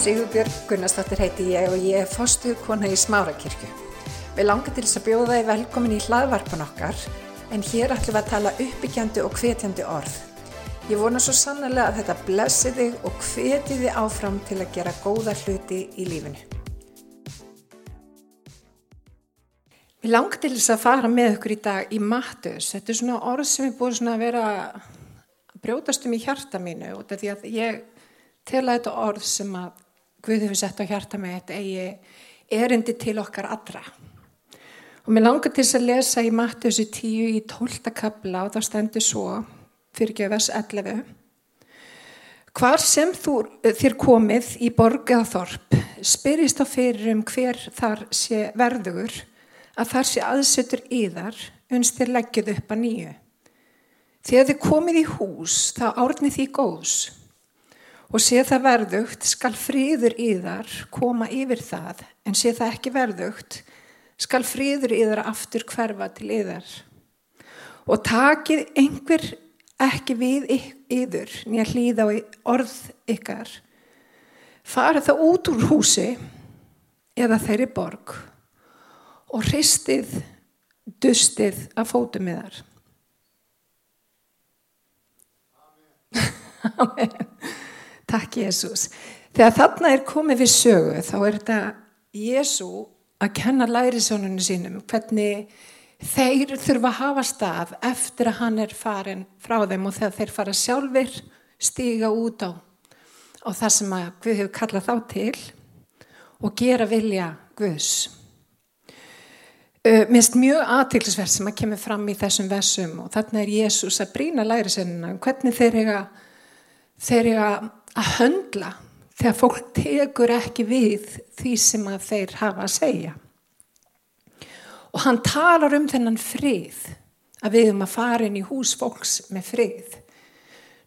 Sigurbjörg Gunnarsdóttir heiti ég og ég er fostu kona í Smárakirkju. Við langar til þess að bjóða þið velkomin í hlaðvarpan okkar en hér ætlum við að tala uppbyggjandi og hvetjandi orð. Ég vona svo sannlega að þetta blessi þig og hveti þið áfram til að gera góða hluti í lífinu. Við langar til þess að fara með okkur í dag í Mattus. Þetta er svona orð sem er búin að vera að brjótast um í hjarta mínu og þetta er því að ég tela þetta orð sem að Guð hefur sett á hjarta með þetta eigi erindi til okkar allra. Og mér langar til þess að lesa í Mattiusi 10 í 12. kabla og það stendur svo fyrir gefas 11. Hvar sem þú, þér komið í borg eða þorp spyrist á fyrir um hver þar sé verður að þar sé aðsettur yðar unst þér leggjuð upp að nýju. Þegar þið komið í hús þá árnið því góðs og sé það verðugt skal fríður í þar koma yfir það en sé það ekki verðugt skal fríður í þar aftur hverfa til yðar. Og takið einhver ekki við yður nýja hlýða á orð ykkar. Fara það út úr húsi eða þeirri borg og hristið dustið að fótum yðar. Amen Takk Jésús. Þegar þarna er komið við sögu þá er þetta Jésú að kenna lærisjónunum sínum hvernig þeir þurfa að hafa stað eftir að hann er farin frá þeim og þegar þeir fara sjálfur stíga út á, á það sem að Guð hefur kallað þá til og gera vilja Guðs. Uh, Minnst mjög aðtilsverð sem að kemur fram í þessum versum og þarna er Jésús að brína lærisjónuna hvernig þeir eiga, þeir eiga að höndla þegar fólk tekur ekki við því sem að þeir hafa að segja. Og hann talar um þennan frið, að við um að fara inn í hús fólks með frið.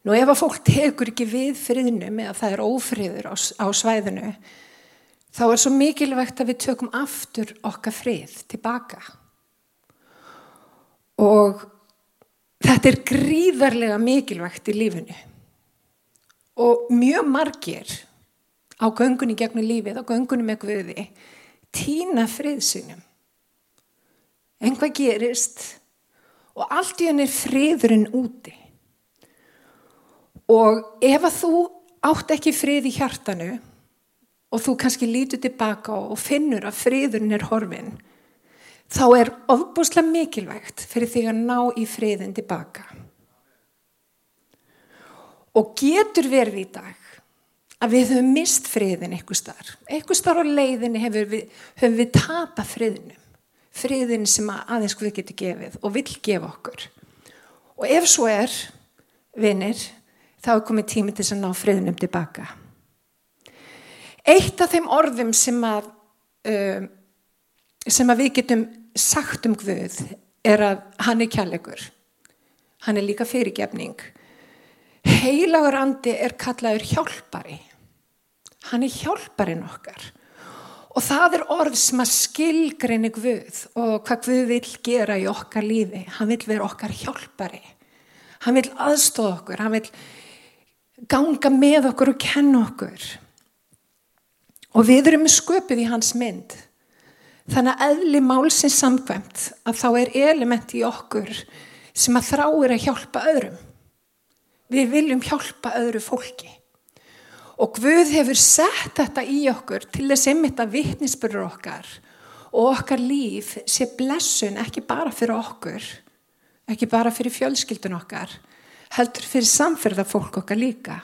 Nú ef að fólk tekur ekki við friðnum eða það er ófriður á, á svæðinu, þá er svo mikilvægt að við tökum aftur okkar frið tilbaka. Og þetta er gríðarlega mikilvægt í lífinu og mjög margir á göngunni gegnum lífið, á göngunni með Guði týna friðsynum einhvað gerist og allt í henni er friðurinn úti. Og ef að þú átt ekki frið í hjartanu og þú kannski lítur tilbaka og finnur að friðurinn er horfin þá er ofbúslega mikilvægt fyrir því að ná í friðin tilbaka og getur verið í dag að við höfum mist friðin eitthvað starf. Eitthvað starf á leiðinni hefur við, höfum við tapað friðinum. Friðin sem aðeins við getum gefið og vil gefa okkur. Og ef svo er, vinnir, þá er komið tími til að ná friðinum tilbaka. Eitt af þeim orðum sem að, uh, sem að við getum sagt um Guð er að hann er kjallegur. Hann er líka fyrirgefning heilagur andi er kallaður hjálpari. Hann er hjálparinn okkar. Og það er orð sem að skilgreini Guð og hvað Guð vil gera í okkar lífi. Hann vil vera okkar hjálpari. Hann vil aðstóða okkur. Hann vil ganga með okkur og kenna okkur. Og við erum sköpuð í hans mynd. Þannig að eðli málsins samkvæmt að þá er element í okkur sem að þráir að hjálpa öðrum Við viljum hjálpa öðru fólki. Og Guð hefur sett þetta í okkur til þess einmitt að vittnisspurur okkar og okkar líf sé blessun ekki bara fyrir okkur, ekki bara fyrir fjölskyldun okkar, heldur fyrir samferða fólk okkar líka.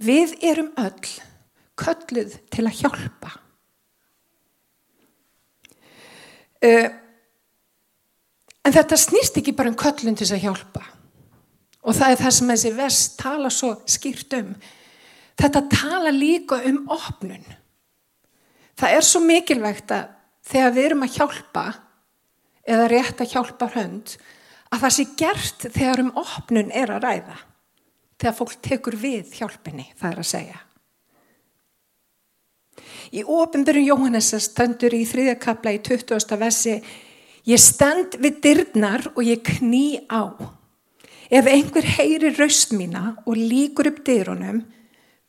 Við erum öll kölluð til að hjálpa. Uh, en þetta snýst ekki bara um köllun til að hjálpa. Og það er það sem þessi vest tala svo skýrt um. Þetta tala líka um opnun. Það er svo mikilvægt að þegar við erum að hjálpa eða rétt að hjálpa hönd að það sé gert þegar um opnun er að ræða. Þegar fólk tekur við hjálpinni, það er að segja. Í ofinbyrjum Jóhannessar stöndur í þriðjakabla í 20. vessi Ég stend við dyrnar og ég kný á. Ef einhver heyri raust mína og líkur upp dyrunum,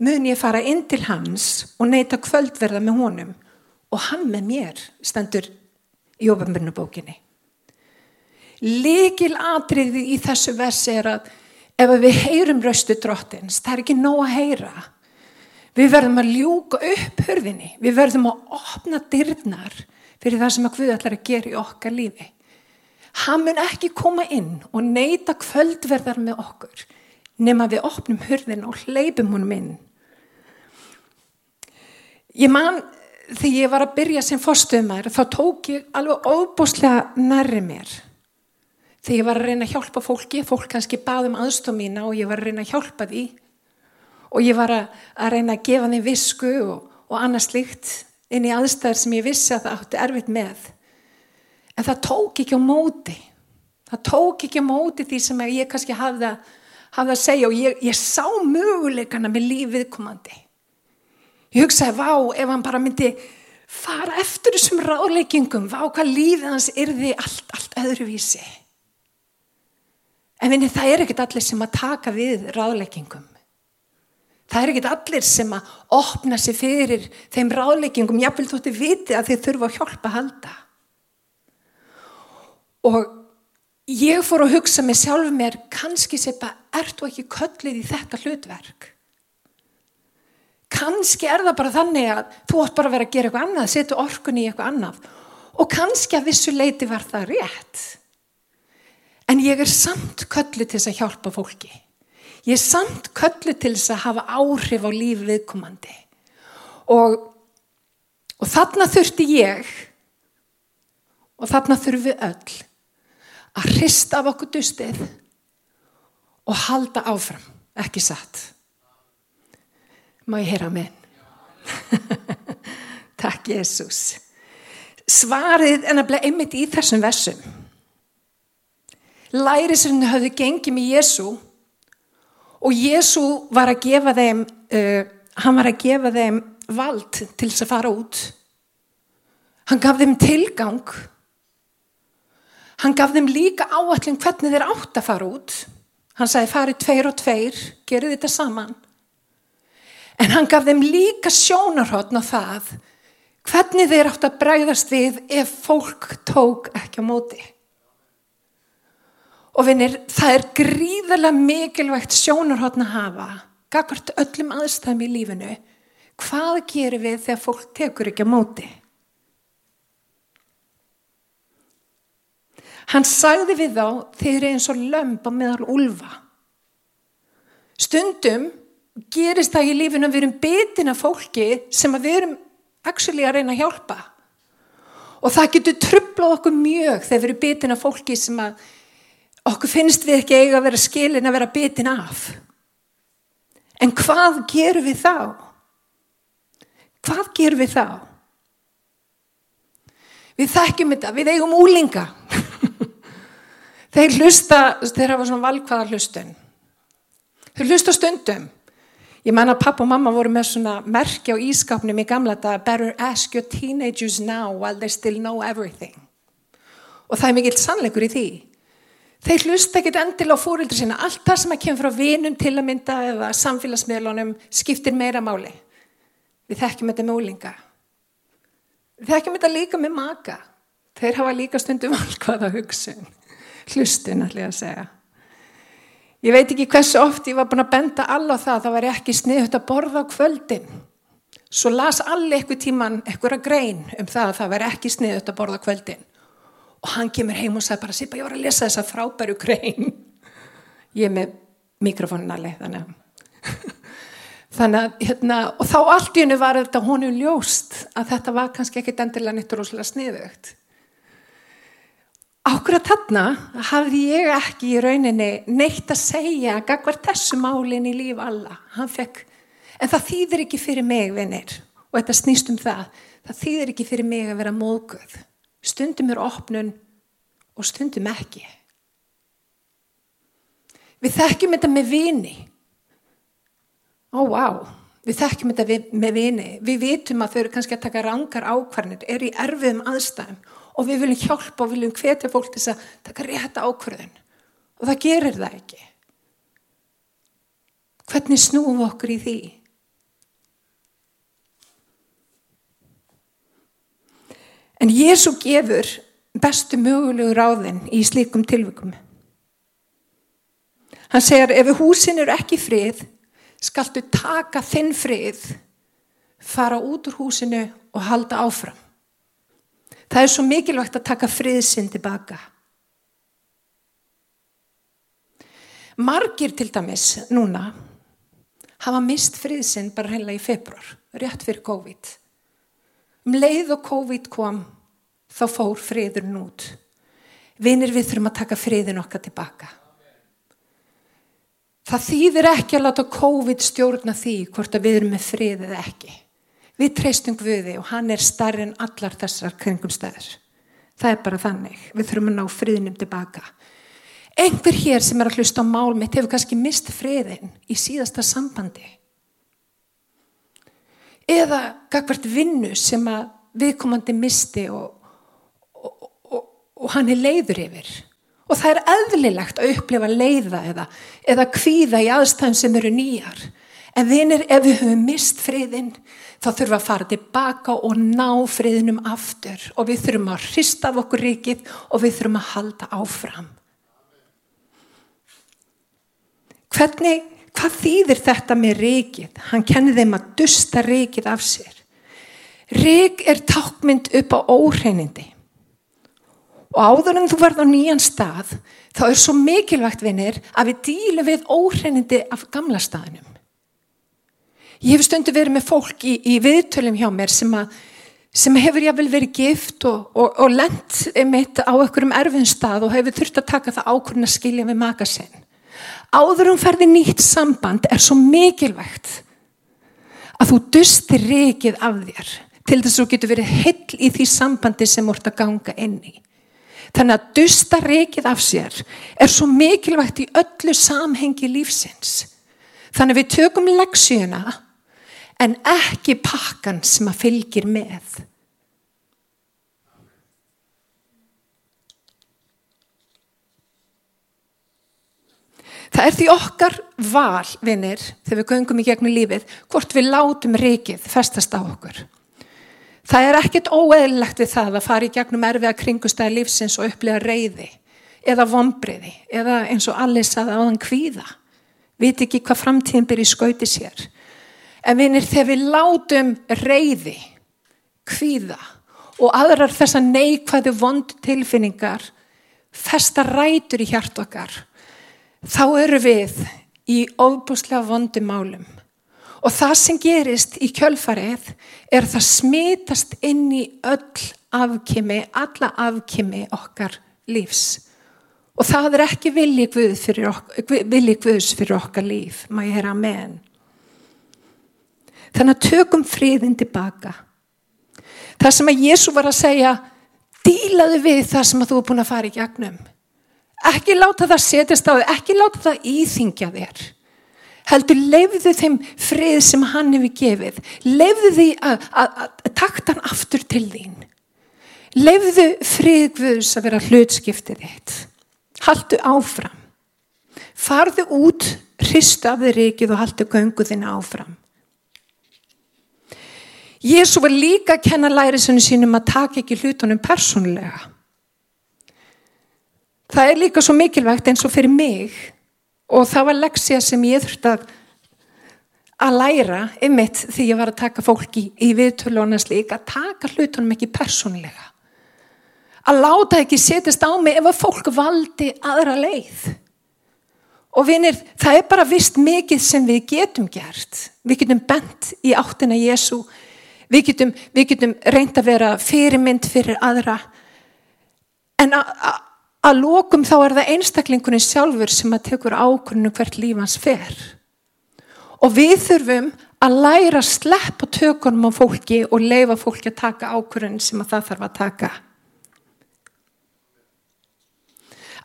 mun ég fara inn til hans og neyta kvöldverða með honum og hann með mér stendur í ofanbyrnubókinni. Likil atriði í þessu versi er að ef við heyrum röstu drottins, það er ekki nóg að heyra. Við verðum að ljúka upp hörðinni, við verðum að opna dyrnar fyrir það sem að Guð ætlar að gera í okkar lífi. Hann mun ekki koma inn og neyta kvöldverðar með okkur nema við opnum hörðin og hleypum honum inn. Ég man þegar ég var að byrja sem fórstöðumær þá tók ég alveg óbúslega nærri mér. Þegar ég var að reyna að hjálpa fólki, fólk kannski baðum aðstof mína og ég var að reyna að hjálpa því og ég var að, að reyna að gefa þeim visku og, og annað slikt inn í aðstæðar sem ég vissi að það átti erfitt með. En það tók ekki á móti. Það tók ekki á móti því sem ég kannski hafði að, hafði að segja og ég, ég sá möguleikana með lífiðkomandi. Ég hugsaði, vá, ef hann bara myndi fara eftir þessum ráleikingum, vá hvað lífið hans yrði allt, allt öðruvísi. En vinni, það er ekkert allir sem að taka við ráleikingum. Það er ekkert allir sem að opna sig fyrir þeim ráleikingum, jáfnvel þótti viti að þeir þurfa að hjálpa að halda. Og ég fór að hugsa mig sjálf mér, kannski sepa, ert þú ekki köllið í þetta hlutverk? Kannski er það bara þannig að þú átt bara að vera að gera eitthvað annað, setja orkunni í eitthvað annað. Og kannski að vissu leiti var það rétt. En ég er samt köllu til þess að hjálpa fólki. Ég er samt köllu til þess að hafa áhrif á lífi viðkomandi. Og, og þarna þurfti ég og þarna þurfum við öll að hrista af okkur dustið og halda áfram, ekki satt. Má ég heyra með? Takk Jésús. Svarið en að bleið einmitt í þessum versum. Lærisirinu hafði gengið með Jésu og Jésu var að gefa þeim, uh, hann var að gefa þeim vald til þess að fara út. Hann gaf þeim tilgang. Hann gaf þeim líka áallin hvernig þeir átt að fara út. Hann sagði farið tveir og tveir, gerðu þetta saman. En hann gaf þeim líka sjónarhóttn á það hvernig þeir átt að bræðast við ef fólk tók ekki á móti. Og vinir, það er gríðarlega mikilvægt sjónarhóttn að hafa, gagvart öllum aðstæðum í lífinu. Hvað gerir við þegar fólk tekur ekki á móti? Hann sagði við þá, þeir eru eins og lömp á meðal úlfa. Stundum gerist það í lífinu að við erum betin af fólki sem við erum actually að reyna að hjálpa. Og það getur trublað okkur mjög þegar við erum betin af fólki sem okkur finnst við ekki eiga að vera skilin að vera betin af. En hvað gerum við þá? Hvað gerum við þá? Við þekkjum þetta, við eigum úlinga. Þeir hlusta, þeir hafa svona valkvæða hlustun. Þeir hlusta stundum. Ég menna pappa og mamma voru með svona merkja á ískapnum í gamla þetta Better ask your teenagers now while they still know everything. Og það er mikill sannleikur í því. Þeir hlusta ekkit endil á fórildri sína. Allt það sem að kemur frá vinum til að mynda eða samfélagsmiðlunum skiptir meira máli. Við þekkjum þetta með úlinga. Við þekkjum þetta líka með maka. Þeir hafa líka stundum valkvæða hugsun. Hlustun ég að segja. Ég veit ekki hversu oft ég var búin að benda alla það að það var ekki sniðut að borða á kvöldin. Svo las allir eitthvað tíman eitthvað grein um það að það var ekki sniðut að borða á kvöldin. Og hann kemur heim og sagði bara, Sipa, ég var að lesa þessa frábæru grein. Ég er með mikrofónin alveg, þannig að... þannig að, hérna, og þá allt í hennu var þetta honum ljóst að þetta var kannski ekkit endilega nýtt og rosalega sniðugt. Ákveða þarna hafði ég ekki í rauninni neitt að segja gagvar þessu málinn í líf alla. Fekk, en það þýðir ekki fyrir mig, vinnir, og þetta snýst um það, það þýðir ekki fyrir mig að vera móðguð. Stundum er opnun og stundum ekki. Við þekkjum þetta með vini. Ó, vá, við þekkjum þetta með vini. Við vitum að þau eru kannski að taka rangar ákvarnir, er í erfiðum aðstæðum og við viljum hjálpa og viljum hvetja fólk til að taka rétt ákvörðun. Og það gerir það ekki. Hvernig snúum við okkur í því? En Jésu gefur bestu mögulegu ráðin í slíkum tilvikum. Hann segjar ef húsin eru ekki frið skaltu taka þinn frið fara út úr húsinu og halda áfram. Það er svo mikilvægt að taka friðsinn tilbaka. Margir til dæmis núna hafa mist friðsinn bara heila í februar, rétt fyrir COVID. Um leið og COVID kom, þá fór friðurinn út. Vinir við þurfum að taka friðin okkar tilbaka. Það þýðir ekki að láta COVID stjórna því hvort að við erum með frið eða ekki. Við treystum Guði og hann er starri en allar þessar kringum stæður. Það er bara þannig. Við þurfum að ná friðinum tilbaka. Einhver hér sem er að hlusta á mál mitt hefur kannski mist friðin í síðasta sambandi. Eða gagvart vinnu sem að viðkomandi misti og, og, og, og hann er leiður yfir. Og það er eðlilegt að upplifa leiða eða, eða kvíða í aðstæðum sem eru nýjar. En vinir, ef við höfum mist friðin, þá þurfum við að fara tilbaka og ná friðinum aftur. Og við þurfum að hrista af okkur ríkið og við þurfum að halda áfram. Hvernig, hvað þýðir þetta með ríkið? Hann kennir þeim að dusta ríkið af sér. Rík er tákmynd upp á óhreinindi. Og áður en þú verð á nýjan stað, þá er svo mikilvægt vinnir að við dílu við óhreinindi af gamla staðinum. Ég hef stundu verið með fólk í, í viðtölum hjá mér sem, að, sem hefur jáfnvel verið gift og, og, og lent mitt á einhverjum erfinn stað og hefur þurft að taka það ákvörðin að skilja við makasinn. Áður um ferði nýtt samband er svo mikilvægt að þú dustir rikið af þér til þess að þú getur verið heil í því sambandi sem þú ert að ganga inn í. Þannig að dusta rikið af sér er svo mikilvægt í öllu samhengi lífsins. Þannig að við tökum leksíuna en ekki pakkan sem að fylgir með. Það er því okkar val, vinnir, þegar við göngum í gegnum lífið, hvort við látum reikið festast á okkur. Það er ekkert óeðlilegt við það að fara í gegnum erfiða kringustæði lífsins og upplifa reyði eða vombriði eða eins og allir saði á þann kvíða. Viti ekki hvað framtíðin byrja í skauti sér. En vinnir, þegar við látum reyði, kvíða og aðrar þessa neikvæðu vond tilfinningar festa rætur í hjart okkar þá eru við í óbúslega vondum málum. Og það sem gerist í kjölfarið er það smitast inn í öll afkimi, alla afkimi okkar lífs. Og það er ekki vilji Guðs fyrir, Guð fyrir okkar líf, maður er að menn. Þannig að tökum friðin tilbaka. Það sem að Jésu var að segja, dílaðu við það sem að þú er búin að fara í gegnum. Ekki láta það setjast á þig, ekki láta það íþingja þér. Heldur, leifðu þeim frið sem hann hefur gefið. Leifðu því að, að, að takta hann aftur til þín. Leifðu frið Guðs að vera hlutskiptið þitt. Haldu áfram. Farðu út, hristu af þið rikið og haldu gönguðina áfram. Jésu var líka að kenna lærisunni sínum að taka ekki hlutunum persónulega. Það er líka svo mikilvægt eins og fyrir mig og það var leksja sem ég þurfti að, að læra ymitt því ég var að taka fólki í, í viðtölu og annars líka að taka hlutunum ekki persónlega. Að láta ekki setjast á mig ef að fólk valdi aðra leið. Og vinir, það er bara vist mikið sem við getum gert. Við getum bent í áttina Jésu. Við getum, getum reynd að vera fyrirmynd fyrir aðra. En að lókum þá er það einstaklingunni sjálfur sem að tekur ákvörnum hvert lífans fer. Og við þurfum að læra að sleppa tökunum á fólki og leifa fólki að taka ákvörðun sem að það þarf að taka.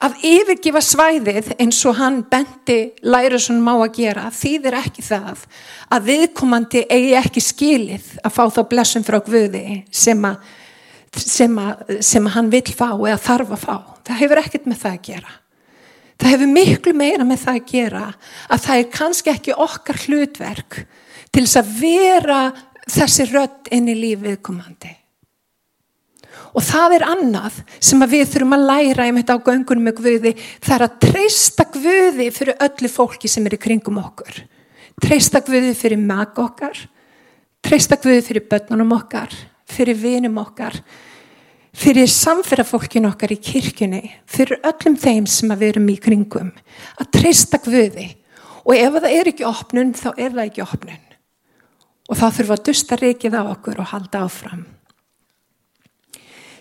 Að yfirgifa svæðið eins og hann bendi læra svona má að gera þýðir ekki það að viðkomandi eigi ekki skilið að fá þá blessum frá Guði sem að sem, að, sem að hann vil fá eða þarf að fá. Það hefur ekkert með það að gera. Það hefur miklu meira með það að gera að það er kannski ekki okkar hlutverk til þess að vera þessi rött inn í lífið komandi. Og það er annað sem við þurfum að læra um þetta á göngunum með Guði. Það er að treysta Guði fyrir öllu fólki sem er í kringum okkur. Treysta Guði fyrir mag okkar. Treysta Guði fyrir börnunum okkar. Fyrir vinum okkar. Fyrir samferðafólkin okkar í kirkjunni. Fyrir öllum þeim sem við erum í kringum. Að treysta Guði. Og ef það er ekki opnun, þá er það ekki opnun. Og þá þurfum við að dusta reikið á okkur og halda áfram.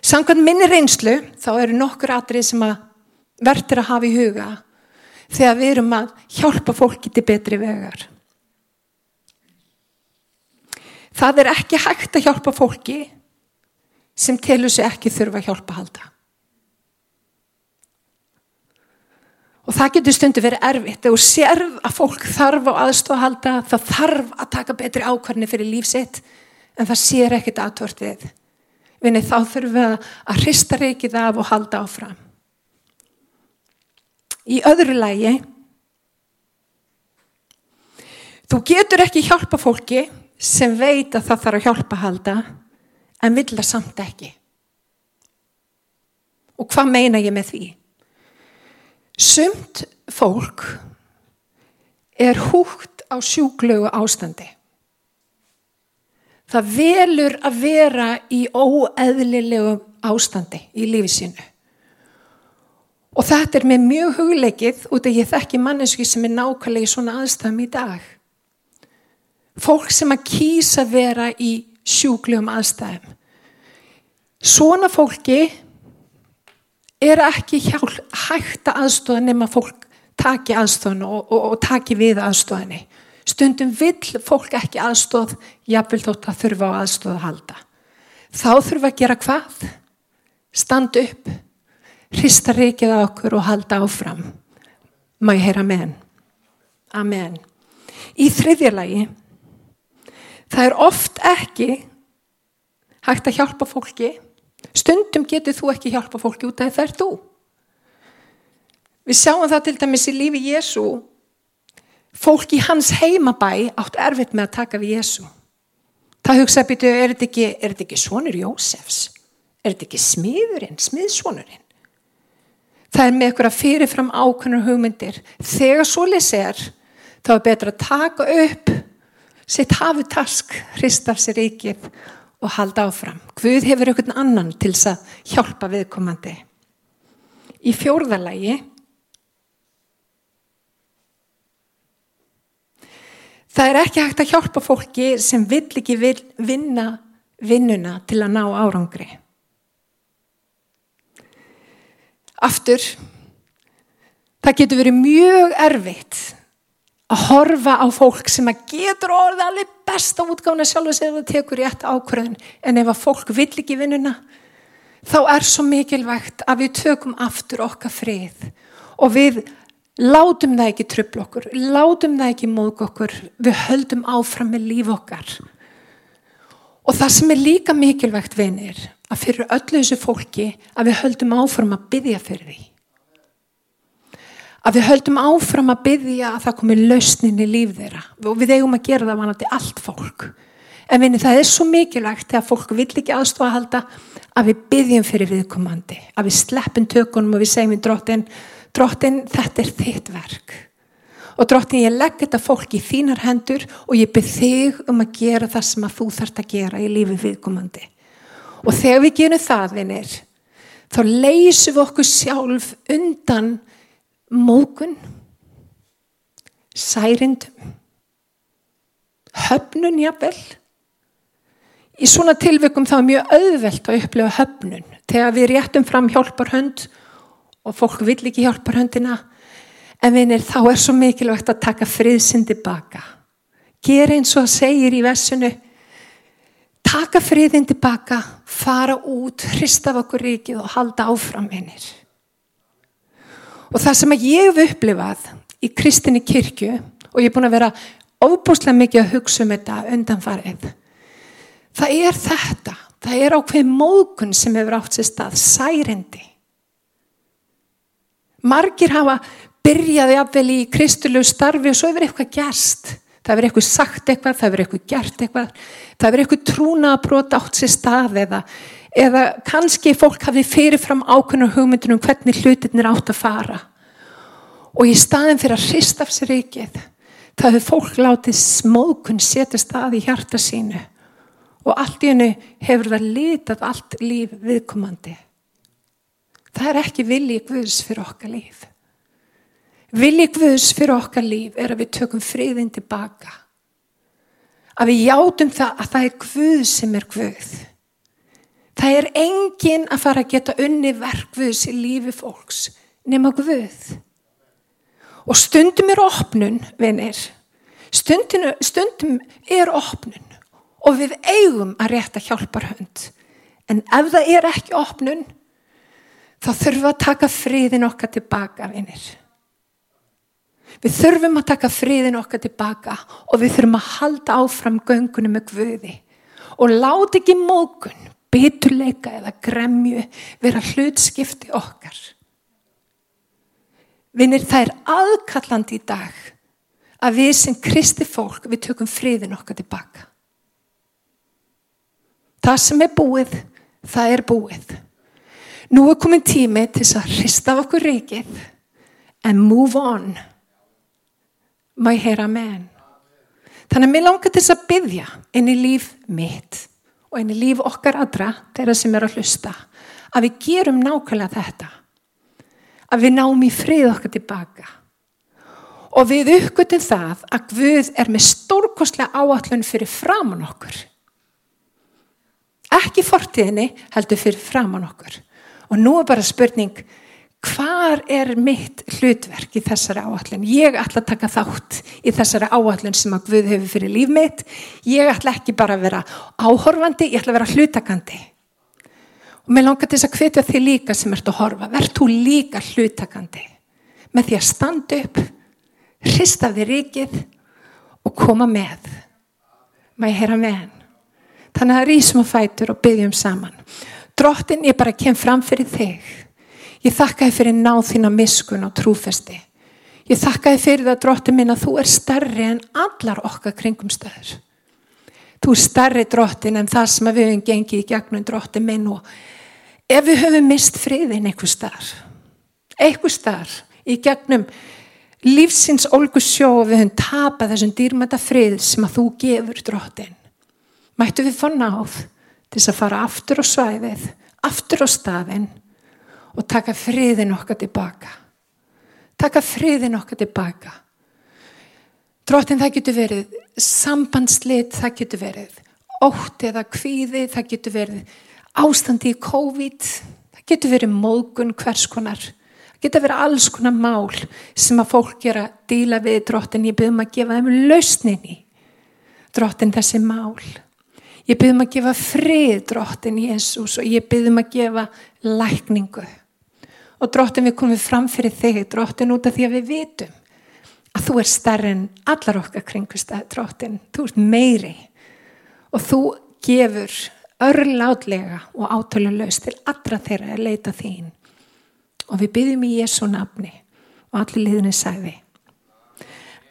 Samkvæmt minni reynslu þá eru nokkur atrið sem að verður að hafa í huga þegar við erum að hjálpa fólki til betri vegar. Það er ekki hægt að hjálpa fólki sem telur sig ekki þurfa að hjálpa halda. Og það getur stundu verið erfitt. Þú sérð að fólk þarf á aðstofa halda, það þarf að taka betri ákvarni fyrir lífsitt en það sér ekkit aðtortið. Vinni þá þurfum við að hrista reikið af og halda áfram. Í öðru lægi, þú getur ekki hjálpa fólki sem veit að það þarf að hjálpa halda en vill það samt ekki. Og hvað meina ég með því? Sumt fólk er húgt á sjúklegu ástandi. Það velur að vera í óeðlilegu ástandi í lífi sínu. Og þetta er með mjög hugleikið út af ég þekki manneski sem er nákvæmlega í svona aðstæðum í dag. Fólk sem að kýsa vera í sjúklegum aðstæðum. Svona fólki er ekki hjálp, hægt að aðstofa nema fólk taki aðstofan og, og, og taki við aðstofanni. Stundum vill fólk ekki aðstóð, jáfnvel þótt að þurfa á aðstóð að halda. Þá þurfa að gera hvað? Stand upp, hrista reikið á okkur og halda áfram. Má ég heyra amen. Amen. Í þriðjarlægi, það er oft ekki hægt að hjálpa fólki. Stundum getur þú ekki hjálpa fólki út af það er þú. Við sjáum það til dæmis í lífi Jésu fólk í hans heimabæ átt erfitt með að taka við Jésu. Það hugsa að byrju, er þetta ekki, ekki svonur Jósefs? Er þetta ekki smiðurinn, smiðsvonurinn? Það er með ykkur að fyrirfram ákveðnar hugmyndir. Þegar svo lesi er, þá er betra að taka upp sitt hafutask, hrista af sér ríkið og halda áfram. Guð hefur einhvern annan til þess að hjálpa viðkomandi. Í fjórðalagi Það er ekki hægt að hjálpa fólki sem vill ekki vil vinna vinnuna til að ná árangri. Aftur, það getur verið mjög erfitt að horfa á fólk sem að getur orðið alveg besta útgána sjálf og segja að það tekur í ett ákvörðun en ef að fólk vill ekki vinnuna þá er svo mikilvægt að við tökum aftur okkar frið og við Látum það ekki tröfla okkur, látum það ekki móðg okkur, við höldum áfram með líf okkar. Og það sem er líka mikilvægt vinir, að fyrir öllu þessu fólki að við höldum áfram að byggja fyrir því. Að við höldum áfram að byggja að það komi lausnin í líf þeirra og við eigum að gera það vanandi allt fólk. En vinni það er svo mikilvægt þegar fólk vil ekki aðstofa að halda að við byggjum fyrir viðkomandi, að við sleppum tökunum og við segjum í drottin Drottin, þetta er þitt verk. Og drottin, ég legg þetta fólk í þínar hendur og ég byrð þig um að gera það sem að þú þart að gera í lífi viðkomandi. Og þegar við gerum það, vinnir, þá leysum við okkur sjálf undan mókun, særindum, höfnun jafnvel. Í svona tilvikum þá er mjög auðvelt að upplifa höfnun. Þegar við réttum fram hjálpar hönd og fólk vil ekki hjálpa höndina en vinir þá er svo mikilvægt að taka friðsinn tilbaka gera eins og segir í vessunu taka friðinn tilbaka fara út, hrista af okkur ríkið og halda áfram vinir. Og það sem ég hef upplifað í kristinni kirkju og ég er búin að vera óbúslega mikið að hugsa um þetta undanfarið það er þetta. Það er ákveð mókun sem hefur átt sér stað særendi margir hafa byrjaði afvel í kristulegu starfi og svo hefur eitthvað gerst. Það hefur eitthvað sagt eitthvað, það hefur eitthvað gert eitthvað. Það hefur eitthvað trúna að brota átt sér stað eða, eða kannski fólk hafi fyrirfram ákveðnar hugmyndunum hvernig hlutinir átt að fara. Og í staðin fyrir að hrist af sér ríkið það hefur fólk látið smókun setja stað í hjarta sínu. Og allt í hennu hefur það litað allt líf viðkomandi. Það er ekki vilji Guðs fyrir okkar líf. Vilji Guðs fyrir okkar líf er að við tökum friðin tilbaka. Að við játum það að það er Guð sem er Guð. Það er engin að fara að geta unni verkvöðs í lífi fólks nema Guð. Og stundum er opnun, vinnir. Stundum er opnun og við eigum að rétta hjálpar hönd. En ef það er ekki opnun, þá þurfum við að taka friðin okkar tilbaka, vinnir. Við þurfum að taka friðin okkar tilbaka og við þurfum að halda áfram göngunum með Guði og láta ekki mókun, biturleika eða gremju vera hlutskipti okkar. Vinnir, það er aðkallandi í dag að við sem kristi fólk við tökum friðin okkar tilbaka. Það sem er búið, það er búið. Nú er komin tími til að hrista okkur reikið and move on. Má ég heyra menn. Þannig að mér langar til að byggja inn í líf mitt og inn í líf okkar aðra, þeirra sem er að hlusta, að við gerum nákvæmlega þetta. Að við náum í frið okkar tilbaka. Og við uppgötum það að Guð er með stórkostlega áallun fyrir framann okkur ekki fortíðinni heldur fyrir framann okkur og nú er bara spurning hvar er mitt hlutverk í þessari áallin ég ætla að taka þátt í þessari áallin sem að Guð hefur fyrir líf mitt. Ég ætla ekki bara að vera áhorfandi ég ætla að vera hlutakandi. Og mér langar til þess að hvetja þig líka sem ert að horfa. Verð þú líka hlutakandi? Með því að standa upp hrista þig ríkið og koma með. Maður heyra með henn Þannig að rýsum og fætur og byggjum saman. Drottin, ég bara kem fram fyrir þig. Ég þakka þið fyrir náð þína miskun og trúfesti. Ég þakka þið fyrir það, drottin minn, að þú er starri en allar okkar kringum stöður. Þú er starri drottin en það sem við höfum gengið í gegnum drottin minn og ef við höfum mist friðin einhver starf, einhver starf í gegnum lífsins olgu sjó og við höfum tapað þessum dýrmæta frið sem að þú gefur drottin mættu við fá náð til þess að fara aftur á svæðið, aftur á staðin og taka friðin okkar tilbaka. Taka friðin okkar tilbaka. Dróttin það getur verið sambandslit, það getur verið ótt eða kvíði, það getur verið ástandi í COVID, það getur verið mógun hvers konar. Það getur verið alls konar mál sem að fólk gera díla við dróttin. Ég byrjum að gefa þeim lausninni. Dróttin þessi mál. Ég byrðum að gefa frið drottin Jésús og ég byrðum að gefa lækningu. Og drottin við komum fram fyrir þig, drottin út af því að við vitum að þú er starri en allar okkar kringustæð, drottin. Þú ert meiri og þú gefur örlátlega og átölulegs til allra þeirra að leita þín. Og við byrðum í Jésu nafni og allir liðinni sæði.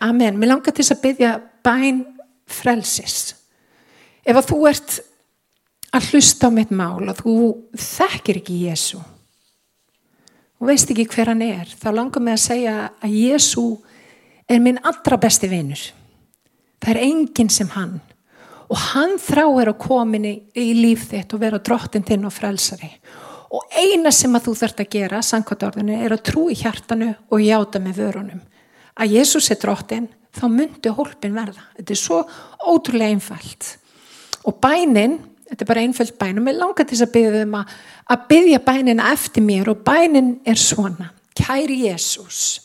Amen. Mér langar til þess að byrja bæn frelsis. Ef að þú ert að hlusta á mitt mál og þú þekkir ekki Jésu og veist ekki hver hann er, þá langar mig að segja að Jésu er minn allra besti vinnur. Það er enginn sem hann og hann þráir að komin í, líf þitt og vera drottin þinn og frelsari. Og eina sem að þú þurft að gera, sankvardorðinu, er að trú í hjartanu og játa með vörunum. Að Jésús er drottin, þá myndi hólpin verða. Þetta er svo ótrúlega einfalt og bænin, þetta er bara einföld bæn og mér langar til þess að byggja um að, að byggja bænina eftir mér. Og bænin er svona, kæri Jésús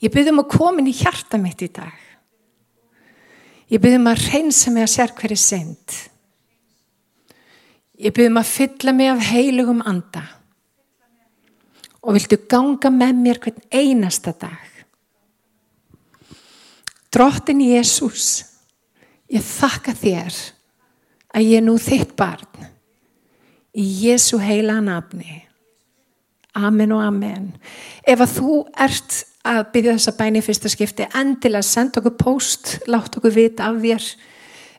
ég byggja um að komin í hjarta mitt í dag. Ég byggja um að reynsa mig að sér hverju synd. Ég byggja um að fylla mig af heilugum anda. Og viltu ganga með mér hvern einasta dag? Drottin Jésús Ég þakka þér að ég er nú þitt barn í Jésu heila nafni. Amen og amen. Ef að þú ert að byggja þessa bæni fyrsta skipti, endilega senda okkur post, látt okkur vita af þér.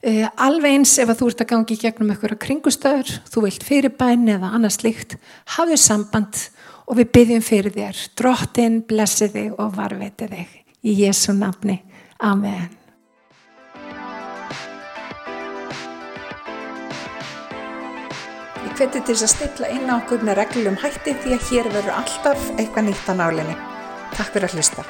Uh, alveg eins ef að þú ert að gangi gegnum einhverja kringustöður, þú vilt fyrirbæn eða annars líkt, hafðu samband og við byggjum fyrir þér. Drottin blessi þig og varveti þig. Í Jésu nafni. Amen. Ég hveti til að stilla inn á okkur með reglum hætti því að hér verður alltaf eitthvað nýtt á nálinni. Takk fyrir að hlusta.